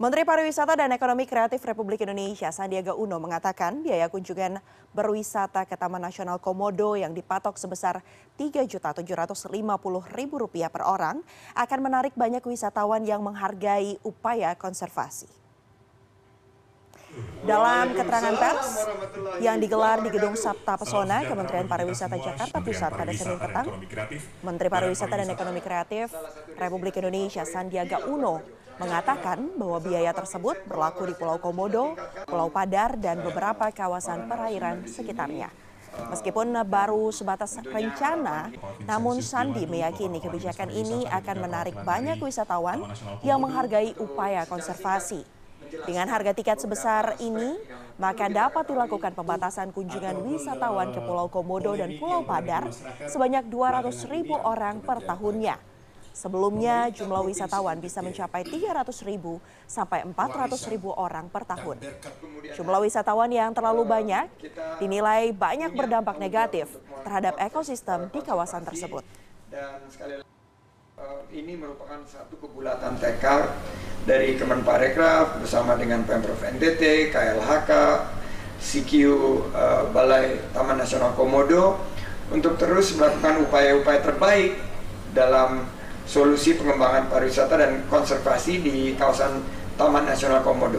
Menteri Pariwisata dan Ekonomi Kreatif Republik Indonesia Sandiaga Uno mengatakan biaya kunjungan berwisata ke Taman Nasional Komodo yang dipatok sebesar Rp3.750.000 per orang akan menarik banyak wisatawan yang menghargai upaya konservasi. Dalam keterangan pers yang digelar di Gedung Sabta Pesona, Kementerian Pariwisata Jakarta Pusat pada Senin petang, Menteri Pariwisata dan Ekonomi Kreatif Republik Indonesia Sandiaga Uno mengatakan bahwa biaya tersebut berlaku di Pulau Komodo, Pulau Padar, dan beberapa kawasan perairan sekitarnya. Meskipun baru sebatas rencana, namun Sandi meyakini kebijakan ini akan menarik banyak wisatawan yang menghargai upaya konservasi. Dengan harga tiket sebesar ini, maka dapat dilakukan pembatasan kunjungan wisatawan ke Pulau Komodo dan Pulau Padar sebanyak 200 ribu orang per tahunnya. Sebelumnya jumlah wisatawan bisa mencapai 300 ribu sampai 400 ribu orang per tahun. Jumlah wisatawan yang terlalu banyak dinilai banyak berdampak negatif terhadap ekosistem di kawasan tersebut. Dan sekali lagi, eh, ini merupakan satu kebulatan tekad dari Kemenparekraf bersama dengan Pemprov NTT, KLHK, CQ eh, Balai Taman Nasional Komodo untuk terus melakukan upaya-upaya terbaik dalam solusi pengembangan pariwisata dan konservasi di kawasan Taman Nasional Komodo.